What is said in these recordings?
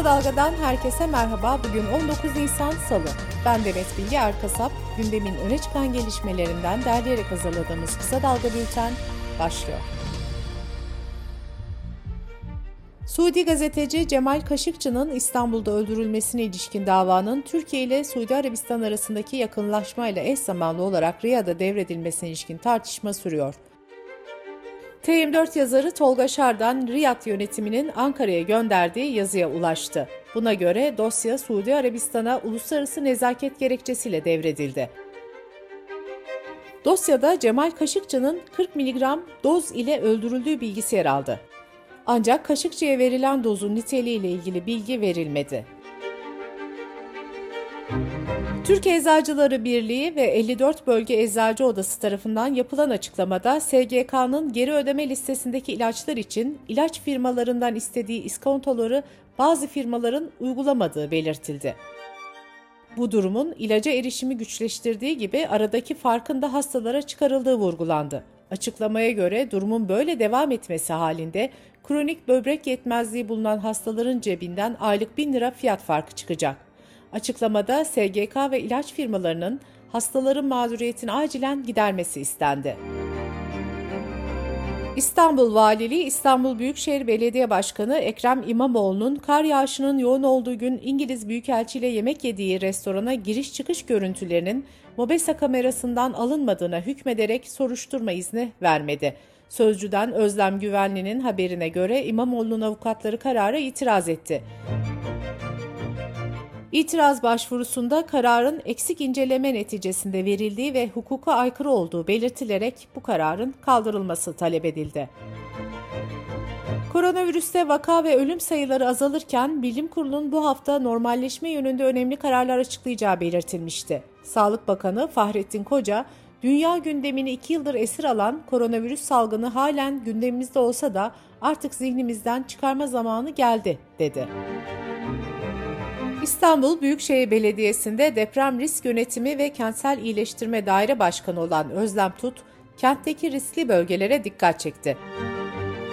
Kısa Dalga'dan herkese merhaba. Bugün 19 Nisan Salı. Ben Demet Bilge Erkasap. Gündemin öne çıkan gelişmelerinden derleyerek hazırladığımız Kısa Dalga Bülten başlıyor. Suudi gazeteci Cemal Kaşıkçı'nın İstanbul'da öldürülmesine ilişkin davanın Türkiye ile Suudi Arabistan arasındaki yakınlaşmayla eş zamanlı olarak Riyad'a devredilmesine ilişkin tartışma sürüyor. T24 yazarı Tolga Şardan, Riyad yönetiminin Ankara'ya gönderdiği yazıya ulaştı. Buna göre dosya Suudi Arabistan'a uluslararası nezaket gerekçesiyle devredildi. Dosyada Cemal Kaşıkçı'nın 40 mg doz ile öldürüldüğü bilgisi yer aldı. Ancak Kaşıkçı'ya verilen dozun niteliğiyle ilgili bilgi verilmedi. Türkiye Eczacıları Birliği ve 54 Bölge Eczacı Odası tarafından yapılan açıklamada SGK'nın geri ödeme listesindeki ilaçlar için ilaç firmalarından istediği iskontoları bazı firmaların uygulamadığı belirtildi. Bu durumun ilaca erişimi güçleştirdiği gibi aradaki farkın da hastalara çıkarıldığı vurgulandı. Açıklamaya göre durumun böyle devam etmesi halinde kronik böbrek yetmezliği bulunan hastaların cebinden aylık 1000 lira fiyat farkı çıkacak. Açıklamada SGK ve ilaç firmalarının hastaların mağduriyetini acilen gidermesi istendi. İstanbul Valiliği, İstanbul Büyükşehir Belediye Başkanı Ekrem İmamoğlu'nun kar yağışının yoğun olduğu gün İngiliz Büyükelçi ile yemek yediği restorana giriş çıkış görüntülerinin Mobesa kamerasından alınmadığına hükmederek soruşturma izni vermedi. Sözcüden Özlem Güvenli'nin haberine göre İmamoğlu'nun avukatları karara itiraz etti. İtiraz başvurusunda kararın eksik inceleme neticesinde verildiği ve hukuka aykırı olduğu belirtilerek bu kararın kaldırılması talep edildi. Koronavirüste vaka ve ölüm sayıları azalırken Bilim Kurulu'nun bu hafta normalleşme yönünde önemli kararlar açıklayacağı belirtilmişti. Sağlık Bakanı Fahrettin Koca, dünya gündemini iki yıldır esir alan koronavirüs salgını halen gündemimizde olsa da artık zihnimizden çıkarma zamanı geldi, dedi. İstanbul Büyükşehir Belediyesi'nde deprem risk yönetimi ve kentsel iyileştirme daire başkanı olan Özlem Tut, kentteki riskli bölgelere dikkat çekti.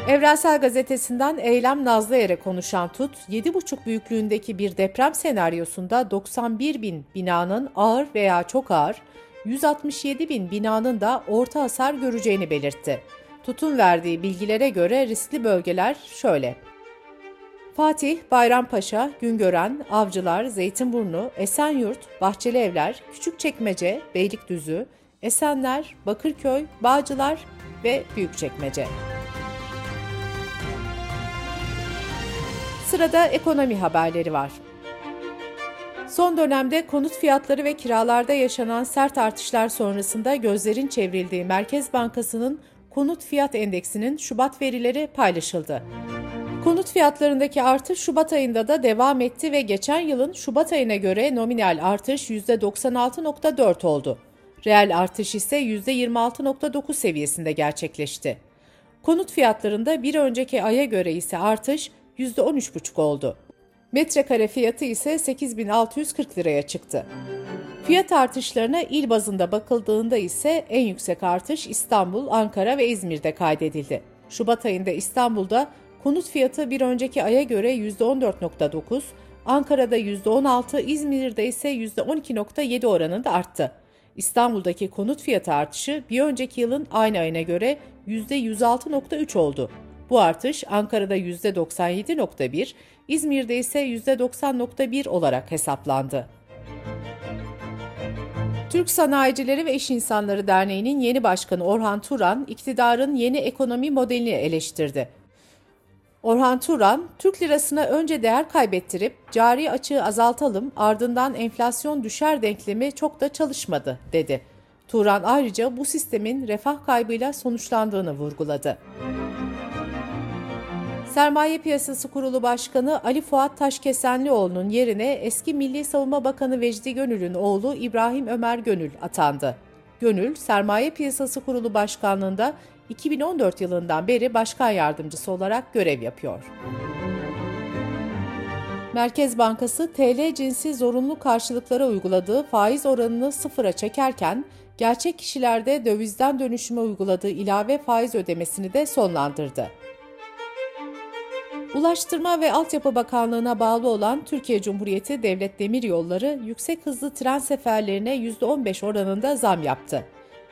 Evrensel Gazetesi'nden Eylem Nazlıer'e konuşan Tut, 7,5 büyüklüğündeki bir deprem senaryosunda 91 bin binanın ağır veya çok ağır, 167 bin binanın da orta hasar göreceğini belirtti. Tut'un verdiği bilgilere göre riskli bölgeler şöyle. Fatih, Bayrampaşa, Güngören, Avcılar, Zeytinburnu, Esenyurt, Bahçeli Evler, Küçükçekmece, Beylikdüzü, Esenler, Bakırköy, Bağcılar ve Büyükçekmece. Sırada ekonomi haberleri var. Son dönemde konut fiyatları ve kiralarda yaşanan sert artışlar sonrasında gözlerin çevrildiği Merkez Bankası'nın konut fiyat endeksinin Şubat verileri paylaşıldı. Konut fiyatlarındaki artış Şubat ayında da devam etti ve geçen yılın Şubat ayına göre nominal artış %96.4 oldu. Reel artış ise %26.9 seviyesinde gerçekleşti. Konut fiyatlarında bir önceki aya göre ise artış %13,5 oldu. Metrekare fiyatı ise 8640 liraya çıktı. Fiyat artışlarına il bazında bakıldığında ise en yüksek artış İstanbul, Ankara ve İzmir'de kaydedildi. Şubat ayında İstanbul'da Konut fiyatı bir önceki aya göre %14.9, Ankara'da %16, İzmir'de ise %12.7 oranında arttı. İstanbul'daki konut fiyatı artışı bir önceki yılın aynı ayına göre %106.3 oldu. Bu artış Ankara'da %97.1, İzmir'de ise %90.1 olarak hesaplandı. Türk Sanayicileri ve İş İnsanları Derneği'nin yeni başkanı Orhan Turan, iktidarın yeni ekonomi modelini eleştirdi. Orhan Turan, Türk lirasına önce değer kaybettirip cari açığı azaltalım ardından enflasyon düşer denklemi çok da çalışmadı dedi. Turan ayrıca bu sistemin refah kaybıyla sonuçlandığını vurguladı. Sermaye Piyasası Kurulu Başkanı Ali Fuat Taşkesenlioğlu'nun yerine eski Milli Savunma Bakanı Vecdi Gönül'ün oğlu İbrahim Ömer Gönül atandı. Gönül, Sermaye Piyasası Kurulu Başkanlığında 2014 yılından beri başkan yardımcısı olarak görev yapıyor. Merkez Bankası TL cinsi zorunlu karşılıklara uyguladığı faiz oranını sıfıra çekerken gerçek kişilerde dövizden dönüşüme uyguladığı ilave faiz ödemesini de sonlandırdı. Ulaştırma ve Altyapı Bakanlığı'na bağlı olan Türkiye Cumhuriyeti Devlet Demiryolları yüksek hızlı tren seferlerine %15 oranında zam yaptı.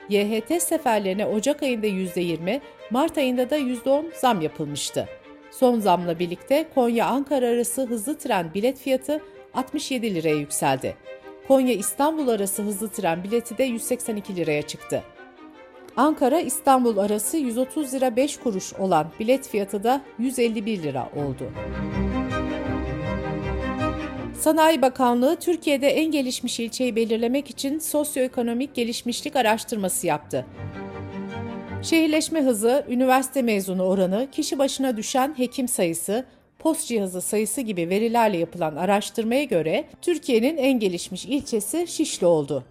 YHT seferlerine Ocak ayında %20, Mart ayında da %10 zam yapılmıştı. Son zamla birlikte Konya-Ankara arası hızlı tren bilet fiyatı 67 liraya yükseldi. Konya-İstanbul arası hızlı tren bileti de 182 liraya çıktı. Ankara-İstanbul arası 130 lira 5 kuruş olan bilet fiyatı da 151 lira oldu. Sanayi Bakanlığı Türkiye'de en gelişmiş ilçeyi belirlemek için sosyoekonomik gelişmişlik araştırması yaptı. Şehirleşme hızı, üniversite mezunu oranı, kişi başına düşen hekim sayısı, post cihazı sayısı gibi verilerle yapılan araştırmaya göre Türkiye'nin en gelişmiş ilçesi Şişli oldu.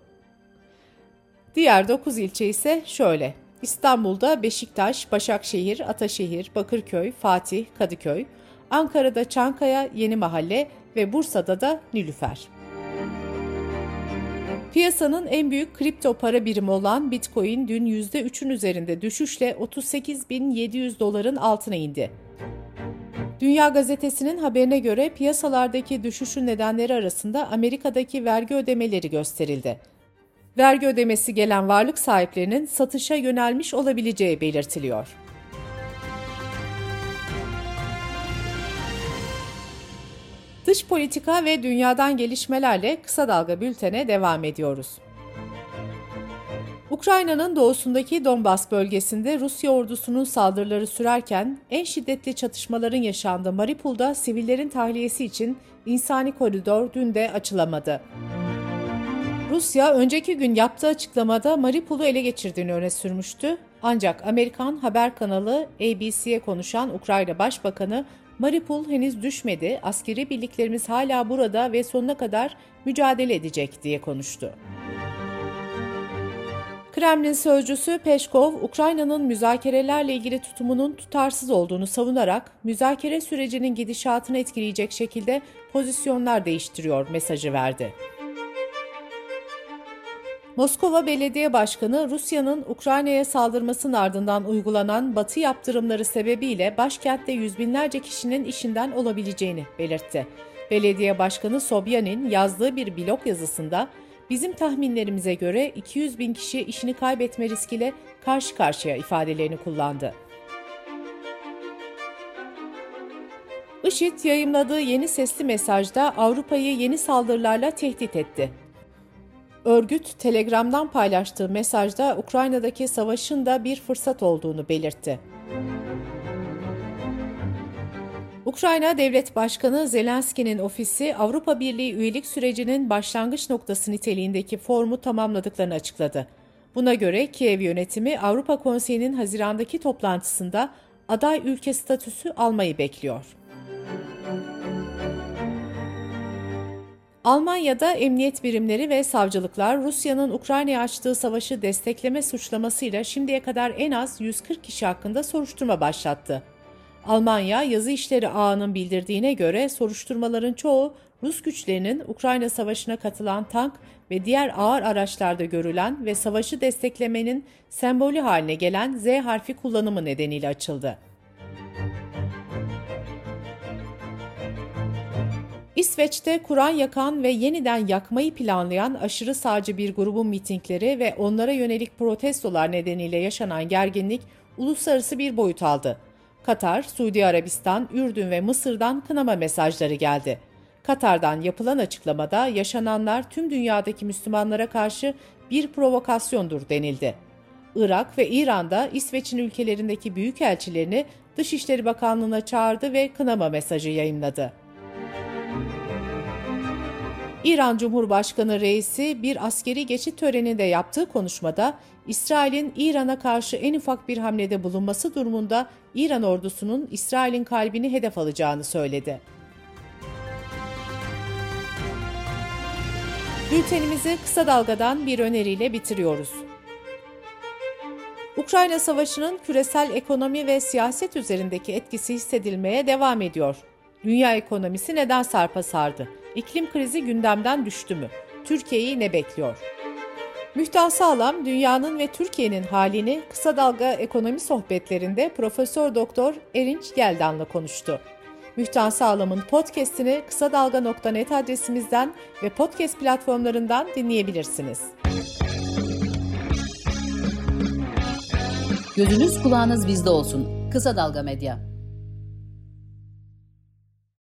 Diğer 9 ilçe ise şöyle. İstanbul'da Beşiktaş, Başakşehir, Ataşehir, Bakırköy, Fatih, Kadıköy, Ankara'da Çankaya, Yeni Mahalle ve Bursa'da da Nilüfer. Piyasanın en büyük kripto para birimi olan Bitcoin dün %3'ün üzerinde düşüşle 38.700 doların altına indi. Dünya Gazetesi'nin haberine göre piyasalardaki düşüşün nedenleri arasında Amerika'daki vergi ödemeleri gösterildi. Vergi ödemesi gelen varlık sahiplerinin satışa yönelmiş olabileceği belirtiliyor. Dış politika ve dünyadan gelişmelerle kısa dalga bültene devam ediyoruz. Ukrayna'nın doğusundaki Donbas bölgesinde Rusya ordusunun saldırıları sürerken en şiddetli çatışmaların yaşandığı Mariupol'da sivillerin tahliyesi için insani koridor dün de açılamadı. Rusya önceki gün yaptığı açıklamada Mariupol'u ele geçirdiğini öne sürmüştü. Ancak Amerikan haber kanalı ABC'ye konuşan Ukrayna Başbakanı Mariupol henüz düşmedi, askeri birliklerimiz hala burada ve sonuna kadar mücadele edecek diye konuştu. Kremlin sözcüsü Peşkov, Ukrayna'nın müzakerelerle ilgili tutumunun tutarsız olduğunu savunarak müzakere sürecinin gidişatını etkileyecek şekilde pozisyonlar değiştiriyor mesajı verdi. Moskova Belediye Başkanı Rusya'nın Ukrayna'ya saldırmasının ardından uygulanan batı yaptırımları sebebiyle başkentte yüz binlerce kişinin işinden olabileceğini belirtti. Belediye Başkanı Sobyanin yazdığı bir blog yazısında bizim tahminlerimize göre 200 bin kişi işini kaybetme riskiyle karşı karşıya ifadelerini kullandı. IŞİD yayımladığı yeni sesli mesajda Avrupa'yı yeni saldırılarla tehdit etti. Örgüt, Telegram'dan paylaştığı mesajda Ukrayna'daki savaşın da bir fırsat olduğunu belirtti. Ukrayna Devlet Başkanı Zelenski'nin ofisi Avrupa Birliği üyelik sürecinin başlangıç noktası niteliğindeki formu tamamladıklarını açıkladı. Buna göre Kiev yönetimi Avrupa Konseyi'nin Haziran'daki toplantısında aday ülke statüsü almayı bekliyor. Almanya'da emniyet birimleri ve savcılıklar Rusya'nın Ukrayna'ya açtığı savaşı destekleme suçlamasıyla şimdiye kadar en az 140 kişi hakkında soruşturma başlattı. Almanya yazı işleri ağının bildirdiğine göre soruşturmaların çoğu Rus güçlerinin Ukrayna Savaşı'na katılan tank ve diğer ağır araçlarda görülen ve savaşı desteklemenin sembolü haline gelen Z harfi kullanımı nedeniyle açıldı. İsveç'te Kur'an yakan ve yeniden yakmayı planlayan aşırı sağcı bir grubun mitingleri ve onlara yönelik protestolar nedeniyle yaşanan gerginlik uluslararası bir boyut aldı. Katar, Suudi Arabistan, Ürdün ve Mısır'dan kınama mesajları geldi. Katar'dan yapılan açıklamada yaşananlar tüm dünyadaki Müslümanlara karşı bir provokasyondur denildi. Irak ve İran'da İsveç'in ülkelerindeki büyükelçilerini Dışişleri Bakanlığı'na çağırdı ve kınama mesajı yayınladı. İran Cumhurbaşkanı reisi bir askeri geçit töreninde yaptığı konuşmada İsrail'in İran'a karşı en ufak bir hamlede bulunması durumunda İran ordusunun İsrail'in kalbini hedef alacağını söyledi. Bültenimizi kısa dalgadan bir öneriyle bitiriyoruz. Ukrayna Savaşı'nın küresel ekonomi ve siyaset üzerindeki etkisi hissedilmeye devam ediyor. Dünya ekonomisi neden sarpa sardı? İklim krizi gündemden düştü mü? Türkiye'yi ne bekliyor? Müftah Sağlam, dünyanın ve Türkiye'nin halini kısa dalga ekonomi sohbetlerinde Profesör Doktor Erinç Geldan'la konuştu. Müftah Sağlam'ın podcast'ini kısa dalga.net adresimizden ve podcast platformlarından dinleyebilirsiniz. Gözünüz kulağınız bizde olsun. Kısa Dalga Medya.